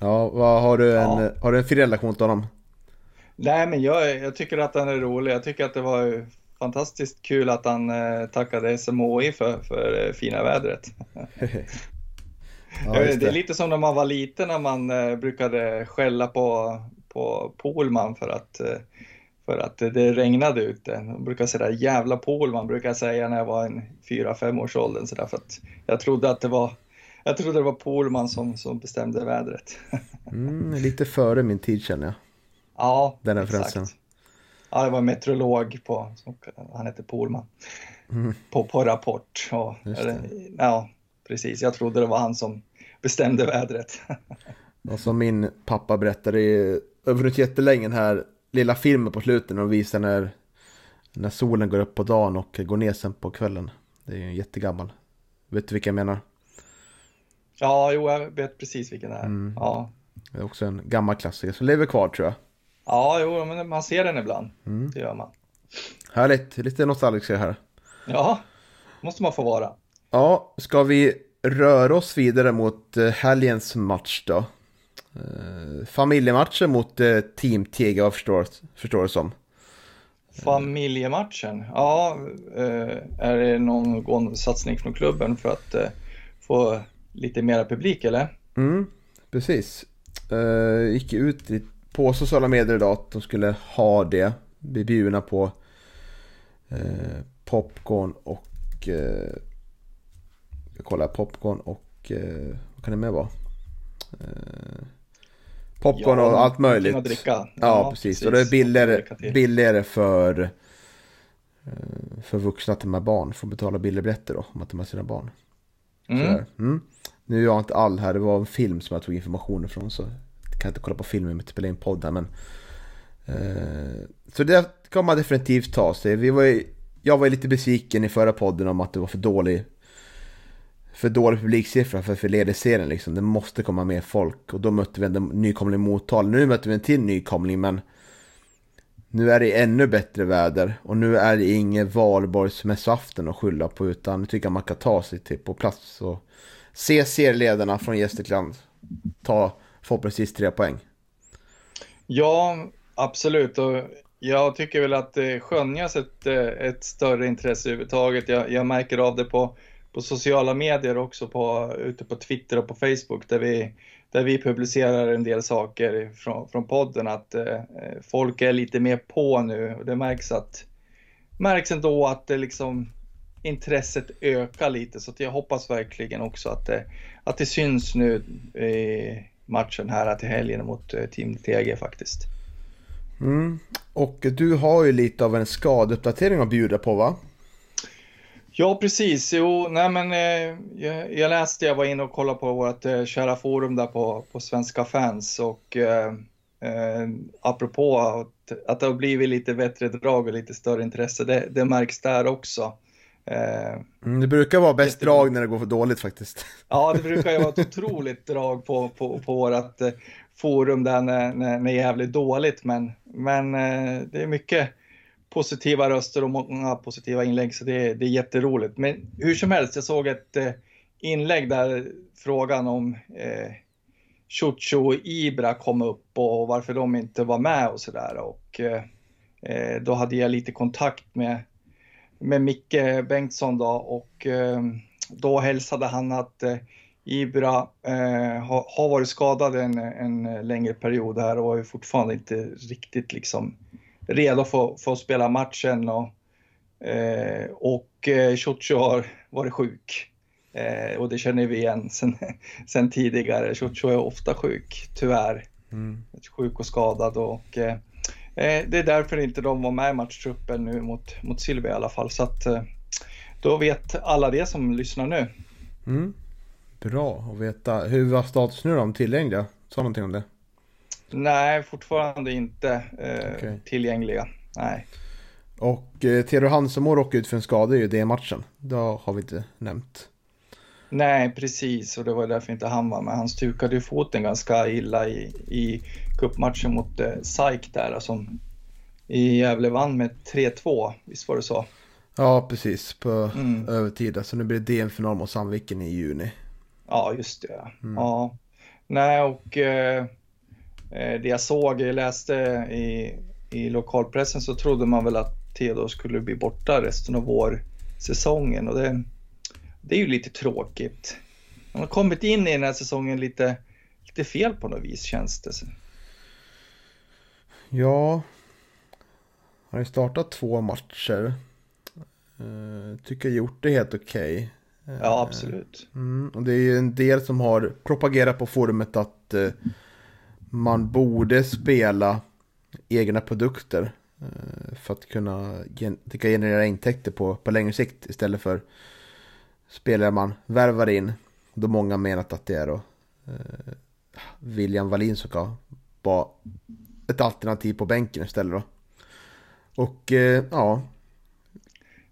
Ja, vad, har, du en, ja. har du en fin relation till honom? Nej, men jag, jag tycker att han är rolig. Jag tycker att det var fantastiskt kul att han eh, tackade SMHI för, för eh, fina vädret. ja, det. det. är lite som när man var liten när man eh, brukade skälla på, på Polman för att, eh, för att det regnade ute. Jag brukar säga jävla Polman brukar jag säga när jag var en 4-5 års åldern så där, för att jag trodde att det var jag trodde det var Polman som, som bestämde vädret. mm, lite före min tid känner jag. Ja, Den referensen. Ja, det var en meteorolog på, han hette Polman, mm. på, på Rapport. Och, ja, precis. Jag trodde det var han som bestämde vädret. och som min pappa berättade över ett jättelänge den här lilla filmen på slutet och visar när, när solen går upp på dagen och går ner sen på kvällen. Det är ju jättegammal. Vet du vilka jag menar? Ja, jo, jag vet precis vilken det är. Mm. Ja. Det är också en gammal klassiker som lever kvar tror jag. Ja, jo, men man ser den ibland. Mm. Det gör man. Härligt, lite nostalgiska här. Ja, måste man få vara. Ja, ska vi röra oss vidare mot eh, helgens match då? Eh, familjematchen mot eh, Team vad förstår, förstår det som. Familjematchen? Ja, är det någon satsning från klubben för att få lite mera publik eller? Mm, precis. gick ut på sociala medier idag att de skulle ha det. Bli bjudna på popcorn och jag kollar popcorn och vad kan det mer vara? Popcorn ja, och allt möjligt. Att dricka. Ja, ja precis. precis. Och det är billigare, billigare för, eh, för vuxna att ta med barn. Får betala billigare biljetter då, om man tar med sina barn. Mm. Mm. Nu är jag inte all här, det var en film som jag tog information ifrån. Så kan inte kolla på filmen med spela in podden. Men, eh, så det kan man definitivt ta sig. Vi var ju, jag var lite besviken i förra podden om att det var för dålig för dålig publiksiffra för, för ledserien liksom. Det måste komma mer folk. Och då mötte vi en nykomling Motala. Nu möter vi en till nykomling men nu är det ännu bättre väder och nu är det ingen valborgsmässoafton att skylla på utan nu tycker jag man kan ta sig till på plats och se serieledarna från Gästrikland ta förhoppningsvis tre poäng. Ja, absolut och jag tycker väl att det skönjas ett, eh, ett större intresse överhuvudtaget. Jag, jag märker av det på på sociala medier också, på, ute på Twitter och på Facebook där vi, där vi publicerar en del saker från, från podden, att eh, folk är lite mer på nu och det märks att märks ändå att det liksom intresset ökar lite så att jag hoppas verkligen också att det, att det syns nu eh, matchen här till helgen mot eh, Team TG faktiskt. Mm. Och du har ju lite av en skadeuppdatering att bjuda på va? Ja, precis. Jo, nej men eh, jag, jag, läste, jag var inne och kollade på vårt eh, kära forum där på, på Svenska fans och eh, eh, apropå att, att det har blivit lite bättre drag och lite större intresse, det, det märks där också. Eh, mm, det brukar vara bäst drag när det går för dåligt faktiskt. Ja, det brukar ju vara ett otroligt drag på, på, på vårt eh, forum där när, när, när det är jävligt dåligt, men, men eh, det är mycket positiva röster och många positiva inlägg så det, det är jätteroligt. Men hur som helst, jag såg ett inlägg där frågan om eh, Chucho och Ibra kom upp och varför de inte var med och sådär. Och eh, då hade jag lite kontakt med, med Micke Bengtsson då och eh, då hälsade han att eh, Ibra eh, har, har, varit skadad en, en längre period här och är fortfarande inte riktigt liksom redo för, för att spela matchen. Och, eh, och eh, Ciuccio har varit sjuk. Eh, och det känner vi igen sen, sen tidigare. Ciuccio är ofta sjuk, tyvärr. Mm. Sjuk och skadad. Och, eh, det är därför inte de var med i matchtruppen nu mot, mot Silvia i alla fall. Så att, eh, då vet alla det som lyssnar nu. Mm. Bra att veta. Hur var status nu då om tillgängliga? Sa någonting om det? Nej, fortfarande inte eh, okay. tillgängliga. Nej. Och eh, Theodor Hansemo råkade ut för en skada i det matchen. Det har vi inte nämnt. Nej, precis. Och det var därför inte han var med. Han stukade ju foten ganska illa i, i cupmatchen mot eh, SAIK där. Som i Gävle vann med 3-2. Visst var det så? Ja, precis. På mm. övertid. Så nu blir det DM-final mot Sandviken i juni. Ja, just det. Mm. Ja. Nej, och... Eh, Eh, det jag såg, jag läste i, i lokalpressen så trodde man väl att Theodor skulle bli borta resten av vårsäsongen och det, det är ju lite tråkigt. Han har kommit in i den här säsongen lite, lite fel på något vis känns det. Ja, han har ju startat två matcher. Uh, tycker gjort det helt okej. Okay. Ja, absolut. Mm, och det är ju en del som har propagerat på forumet att uh, man borde spela egna produkter Eh, för att kunna gen generera intäkter på, på längre sikt istället för spelare man värvar in. Då många menat att det är då eh, William Wallin som ska vara ett alternativ på bänken istället då. Och eh, ja.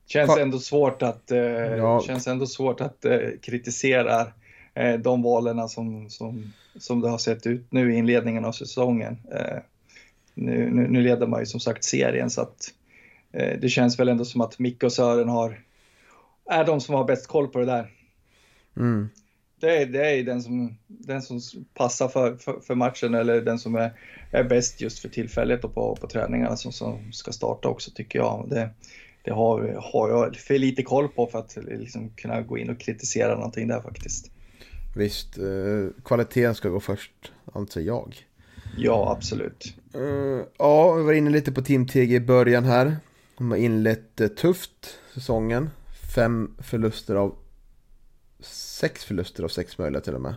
Känns ändå svårt att, eh, ja. känns ändå svårt att eh, kritisera eh, de valen som, som, som det har sett ut nu i inledningen av säsongen. Eh, nu, nu, nu, leder man ju som sagt serien så att eh, det känns väl ändå som att Micke och Sören har, är de som har bäst koll på det där. Mm. Det, är, det är den som, den som passar för, för, för, matchen eller den som är, är bäst just för tillfället och på, på träningarna som, som ska starta också tycker jag. Det, det har, har jag för lite koll på för att liksom kunna gå in och kritisera någonting där faktiskt. Visst, eh, kvaliteten ska gå först, anser jag. Ja, absolut. Uh, ja, vi var inne lite på Team TG i början här. De har inlett uh, tufft säsongen. Fem förluster av... Sex förluster av sex möjliga till och med.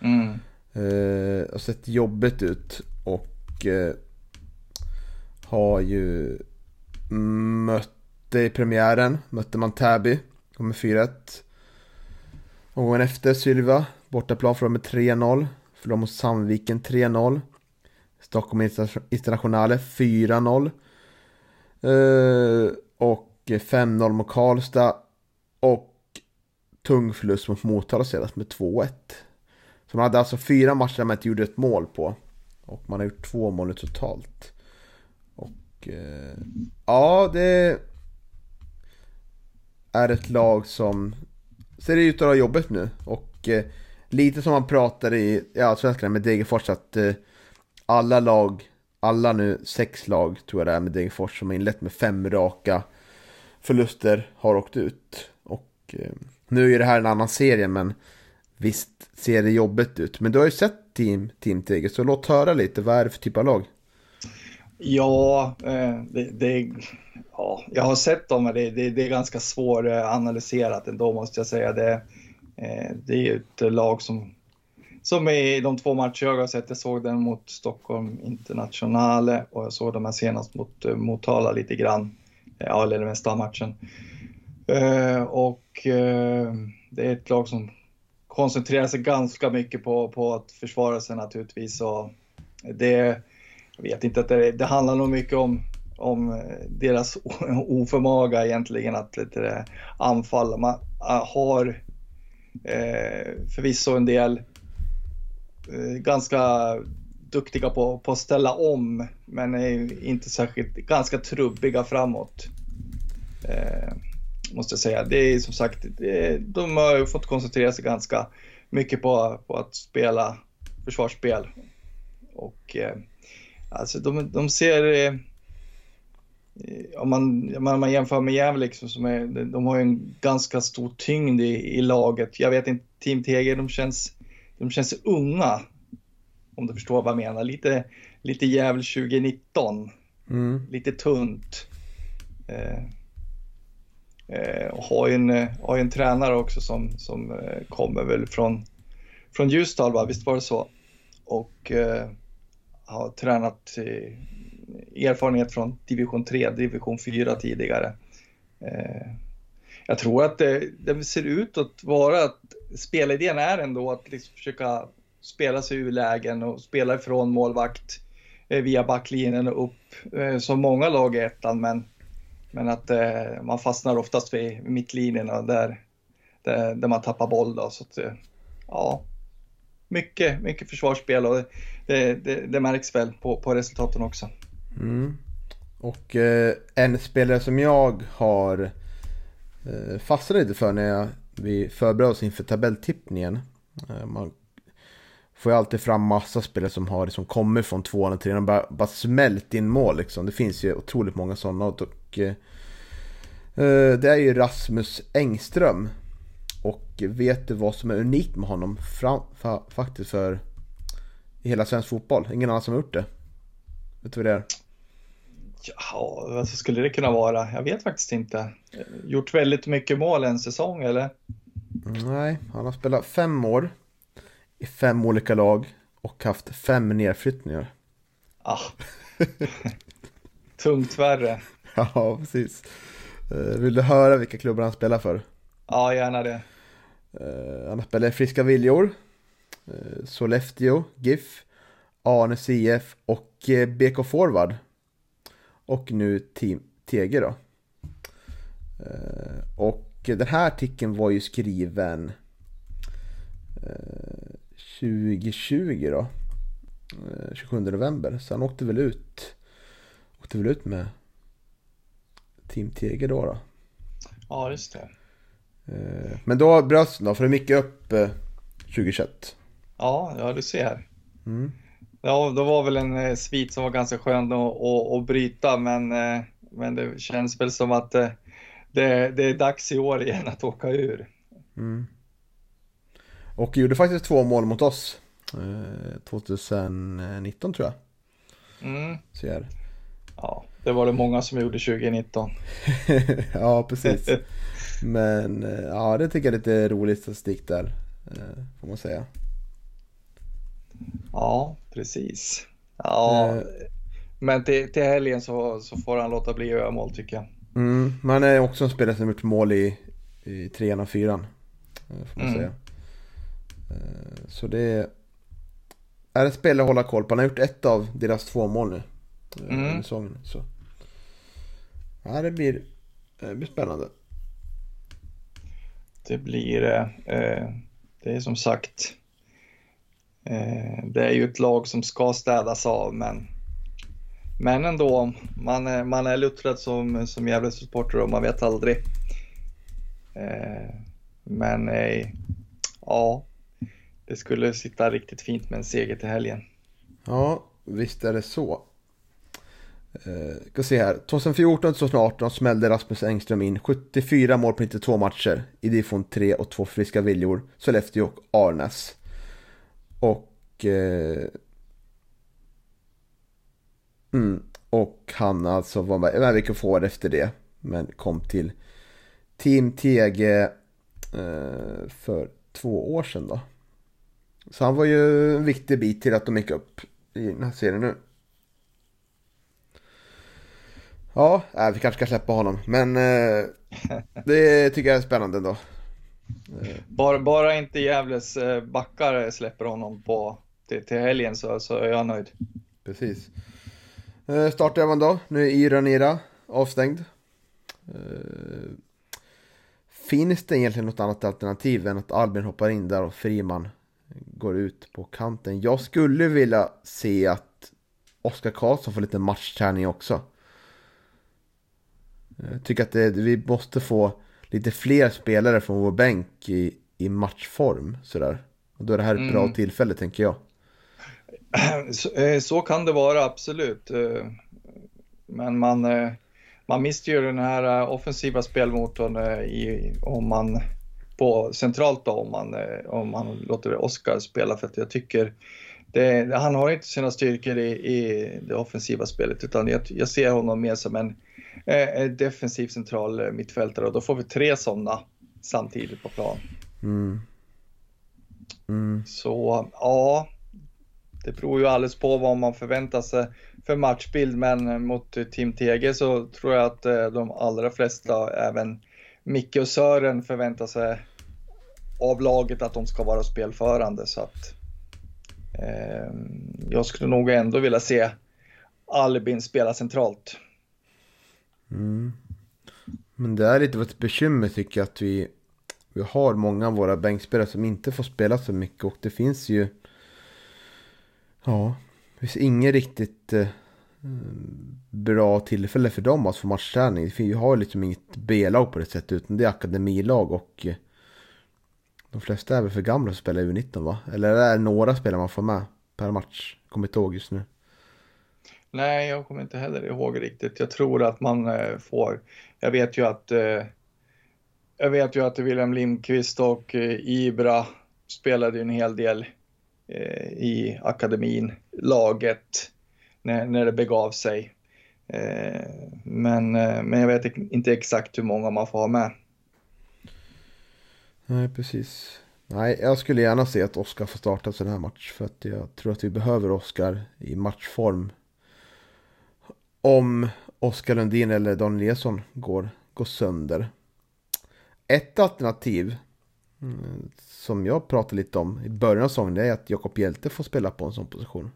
Mm. Uh, har sett jobbigt ut och har ju mötte i premiären, mötte man Täby, kommer 4-1. Gången efter Sylva, bortaplan för med 3-0. Förlorade mot Sandviken 3-0. Stockholm Internationale 4-0. Uh, och 5-0 mot Karlstad. Och tung förlust mot Motala senast med 2-1. Så man hade alltså fyra matcher där man inte gjorde ett mål på. Och man har gjort två mål totalt. Och eh, ja, det är ett lag som ser ut att ha jobbet nu. Och eh, lite som man pratade i ja, svenskarna med Degerfors att eh, alla lag, alla nu sex lag tror jag det är med Degerfors som har inlett med fem raka förluster har åkt ut. Och eh, nu är det här en annan serie men visst ser det jobbigt ut. Men du har ju sett Team, team Tiger så låt höra lite, vad är det för typ av lag? Ja, eh, det, det, ja jag har sett dem men det, det, det är ganska svåranalyserat ändå måste jag säga. Det, eh, det är ju ett lag som som i de två matcher jag har sett. Jag såg den mot Stockholm Internationale och jag såg dem här senast mot eh, Motala lite grann. Ja, eller den mesta matchen. Eh, och eh, det är ett lag som koncentrerar sig ganska mycket på, på att försvara sig naturligtvis. Och det, jag vet inte, att det, det handlar nog mycket om, om deras oförmåga egentligen att lite, anfalla. Man eh, har eh, förvisso en del Eh, ganska duktiga på, på att ställa om, men är inte särskilt, ganska trubbiga framåt. Eh, Måste jag säga. Det är som sagt, det, de har ju fått koncentrera sig ganska mycket på, på att spela försvarsspel. Och eh, alltså de, de ser, eh, om man, om man jämför med Gävle, liksom, som är, de har ju en ganska stor tyngd i, i laget. Jag vet inte, Team TG, de känns de känns unga. Om du förstår vad jag menar. Lite, lite jävel 2019. Mm. Lite tunt. Eh, Eh, och har ju en, eh, har en tränare också som, som eh, kommer väl från, från Ljusdal, va? visst var det så? Och eh, har tränat eh, erfarenhet från division 3, division 4 tidigare. Eh, jag tror att det, det, ser ut att vara att spelidén är ändå att liksom försöka spela sig ur lägen och spela ifrån målvakt eh, via backlinjen och upp eh, som många lag i ettan men, men att eh, man fastnar oftast vid mittlinjen där, där, där man tappar boll då. Så att, eh, ja, mycket, mycket försvarsspel och det, det, det märks väl på, på resultaten också. Mm. Och eh, en spelare som jag har eh, fastnat lite för när jag, vi förberedde oss inför tabelltippningen. Eh, man får ju alltid fram massa spelare som har liksom kommit från tvåan och trean och bara, bara smält in mål liksom. Det finns ju otroligt många sådana. Och, eh, eh, det är ju Rasmus Engström. Och vet du vad som är unikt med honom fram, fa, faktiskt för i hela svensk fotboll? Ingen annan som har gjort det. Vet du vad det är? Ja, vad skulle det kunna vara? Jag vet faktiskt inte. Gjort väldigt mycket mål en säsong eller? Nej, han har spelat fem år i fem olika lag och haft fem nedflyttningar. Ah. tungt värre. Ja, precis. Eh, Vill du höra vilka klubbar han spelar för? Ja, gärna det. Eh, Han spelar i Friska Viljor, eh, Sollefteå, GIF, Arnes IF och BK Forward. Och nu Team TG då. Och den här artikeln var ju skriven 2020 då. Eh, 27 november. Så han åkte väl ut. Åkte väl ut med Team TG då. då. Ja, just det. Eh, Men då bröts den då, för det gick upp eh, 2021. Ja, ja du ser. Mm. Ja, då var väl en eh, svit som var ganska skön att, att, att bryta, men, eh, men det känns väl som att eh, det, det är dags i år igen att åka ur. Mm. Och gjorde faktiskt två mål mot oss. Eh, 2019 tror jag. Mm. Så. Ja, det var det många som gjorde 2019. ja, precis. Men eh, ja, det tycker jag är lite rolig statistik där. eh, Får man säga. Ja, precis. Ja, Eh. men till, till helgen så, så får han låta bli att göra mål tycker jag. Mm. Man är också en spelare som gjort mål i, i trean och fyran. eh, Får man Mm. säga. Eh, Så det är ett spelare att hålla koll på. Han har gjort ett av deras två mål nu. eh, Mm. säsongen. Så. Ja, det blir, det blir spännande. Det blir, eh, eh, det är som sagt, eh, det är ju ett lag som ska städas av, men, men ändå, man är, man är luttrad som, som Gävle-supporter och man vet aldrig. Eh, men eh, ja, det skulle sitta riktigt fint med en seger till helgen. Ja, visst är det så. Eh, ska se här. 2014-2018 smällde Rasmus Engström in 74 mål på 92 matcher i division 3 och två friska viljor, Sollefteå och Arnäs. Och... Eh, mm, och han alltså var med, med vilka få år efter det. Men kom till Team TG eh, för två år sedan då. Så han var ju en viktig bit till att de gick upp i den här serien nu. Ja, äh, vi kanske ska släppa honom. Men eh, det tycker jag är spännande ändå. Bara, bara inte Gävles eh, backar släpper honom på, till, till helgen så, så är jag nöjd. Precis. Eh, Startelvan då. Nu är Iranira avstängd. Eh, finns det egentligen något annat alternativ än att Albin hoppar in där och Friman går ut på kanten? Jag skulle vilja se att Oskar Karlsson får lite matchträning också. Jag tycker att det, vi måste få lite fler spelare från vår bänk i, i matchform. Sådär. Och då är det här ett bra Mm. tillfälle tänker jag. Så, eh, så kan det vara, absolut. Eh, Men man, eh, man mister ju den här offensiva spelmotorn i, om man på centralt då, om man, eh, om man låter Oskar spela för att jag tycker det, han har inte sina styrkor i, i det offensiva spelet utan jag, jag ser honom mer som en eh, en defensiv central eh, mittfältare och då får vi tre sådana samtidigt på plan. Mm. Mm. Så ja, det beror ju alldeles på vad man förväntar sig för matchbild, men mot Team TG så tror jag att eh, de allra flesta, även Micke och Sören, förväntar sig av laget att de ska vara spelförande. Så att eh, jag skulle nog ändå vilja se Albin spela centralt. Mm. Men det är lite av ett bekymmer tycker jag att vi, vi har många av våra bänkspelare som inte får spela så mycket och det finns ju Ja, det finns ingen riktigt eh, bra tillfälle för dem att få matchträning. Vi har ju liksom inget B-lag på det sättet utan det är akademilag och eh, de flesta är väl för gamla för att spela i U19 va? Eller är det några spelare man får med per match? Kommer inte ihåg just nu. Nej, jag kommer inte heller ihåg riktigt. Jag tror att man eh, får. Jag vet ju att. Eh, jag vet ju att William Lindqvist och Ibra spelade ju en hel del i akademin, laget, när, när det begav sig. Eh, men, eh, men jag vet inte exakt hur många man får ha med. Nej, precis. Nej, jag skulle gärna se att Oskar får starta sån här match. För att jag tror att vi behöver Oskar i matchform. Om, Oskar Lundin eller Daniel Eliasson går, går sönder. Ett alternativ mm, som jag pratade lite om i början av säsongen är att Jakob Hjelte får spela på en sån position.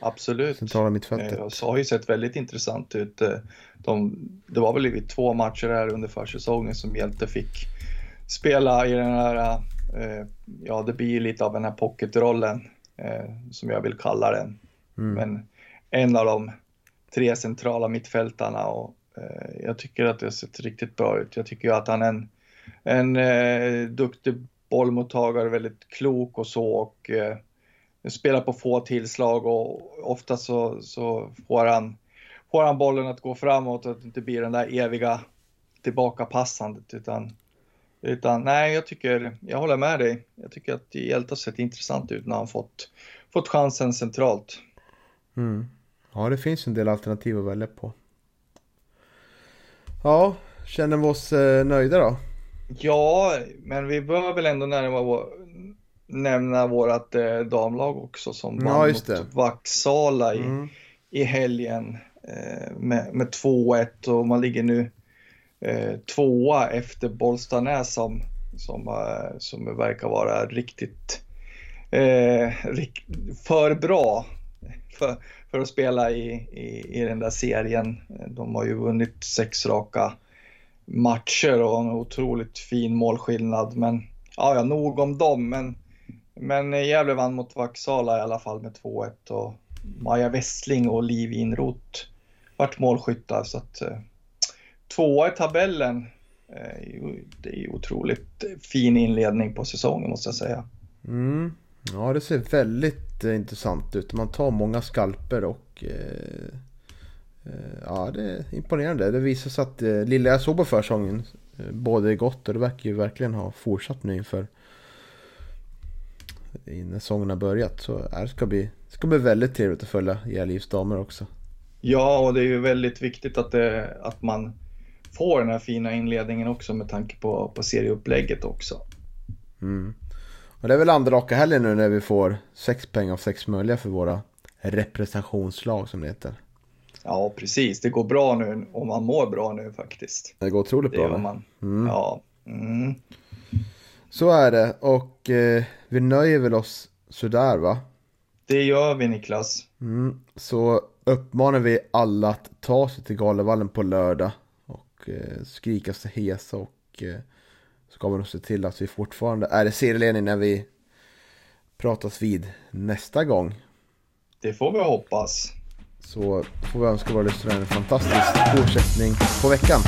Absolut. Centrala mittfältet. Eh, Det har ju sett väldigt intressant ut. Eh, De, det var väl i två matcher här under försäsongen som Hjälte fick spela i den här, eh, ja det blir lite av den här pocketrollen eh, som jag vill kalla den. Mm. Men en av de tre centrala mittfältarna och eh, jag tycker att det har sett riktigt bra ut. Jag tycker ju att han är en, en eh, duktig bollmottagare, väldigt klok och så och eh, spelar på få tillslag och ofta så, så får, han, får han bollen att gå framåt och att det inte blir den där eviga tillbakapassandet utan utan nej, jag tycker, jag håller med dig. Jag tycker att Hjälte har sett intressant ut när han fått, fått chansen centralt. Mm. Ja, det finns en del alternativ att välja på. Ja, känner vi oss eh, nöjda då? Ja, men vi bör väl ändå närma nämna vårt eh, damlag också som Ja, vann mot Vaksala i, Mm. i helgen eh, med, med 2-1 och man ligger nu eh, tvåa efter Bollstanäs som, som, eh, som verkar vara riktigt eh, rik, för bra för, för att spela i, i, i den där serien. De har ju vunnit sex raka matcher och en otroligt fin målskillnad. Men ja, ja nog om dem. Men, men eh, Gävle vann mot Vaksala i alla fall med 2-1 och Maja Westling och Liv Inroth vart målskyttar. Så att eh, tvåa i tabellen. Eh, det är ju otroligt fin inledning på säsongen måste jag säga. Mm. Ja, det ser väldigt intressant ut. Man tar många skalper och eh, eh, ja, det är imponerande. Det visar sig att eh, lilla jag såg på försäsongen både gott och det verkar ju verkligen ha fortsatt nu inför när säsongen har börjat. Så det ska bli, ska bli väldigt trevligt att följa Gärlivs damer också. Ja, och det är ju väldigt viktigt att, det, att man får den här fina inledningen också med tanke på, på serieupplägget också. Mm. Och det är väl andra raka helgen nu när vi får sex pengar av sex möjliga för våra representationslag som det heter. Ja, precis. Det går bra nu och man mår bra nu faktiskt. Det går otroligt Det bra. man. Mm. Ja. Mm. Så är det och eh, vi nöjer väl oss sådär va? Det gör vi Niklas. Mm. Så uppmanar vi alla att ta sig till Galevallen på lördag och eh, skrika sig hesa och eh, ska vi nog se till att vi fortfarande är i serieledning när vi pratas vid nästa gång. Det får vi hoppas. Så får vi önska våra lyssnare en fantastisk fortsättning på veckan.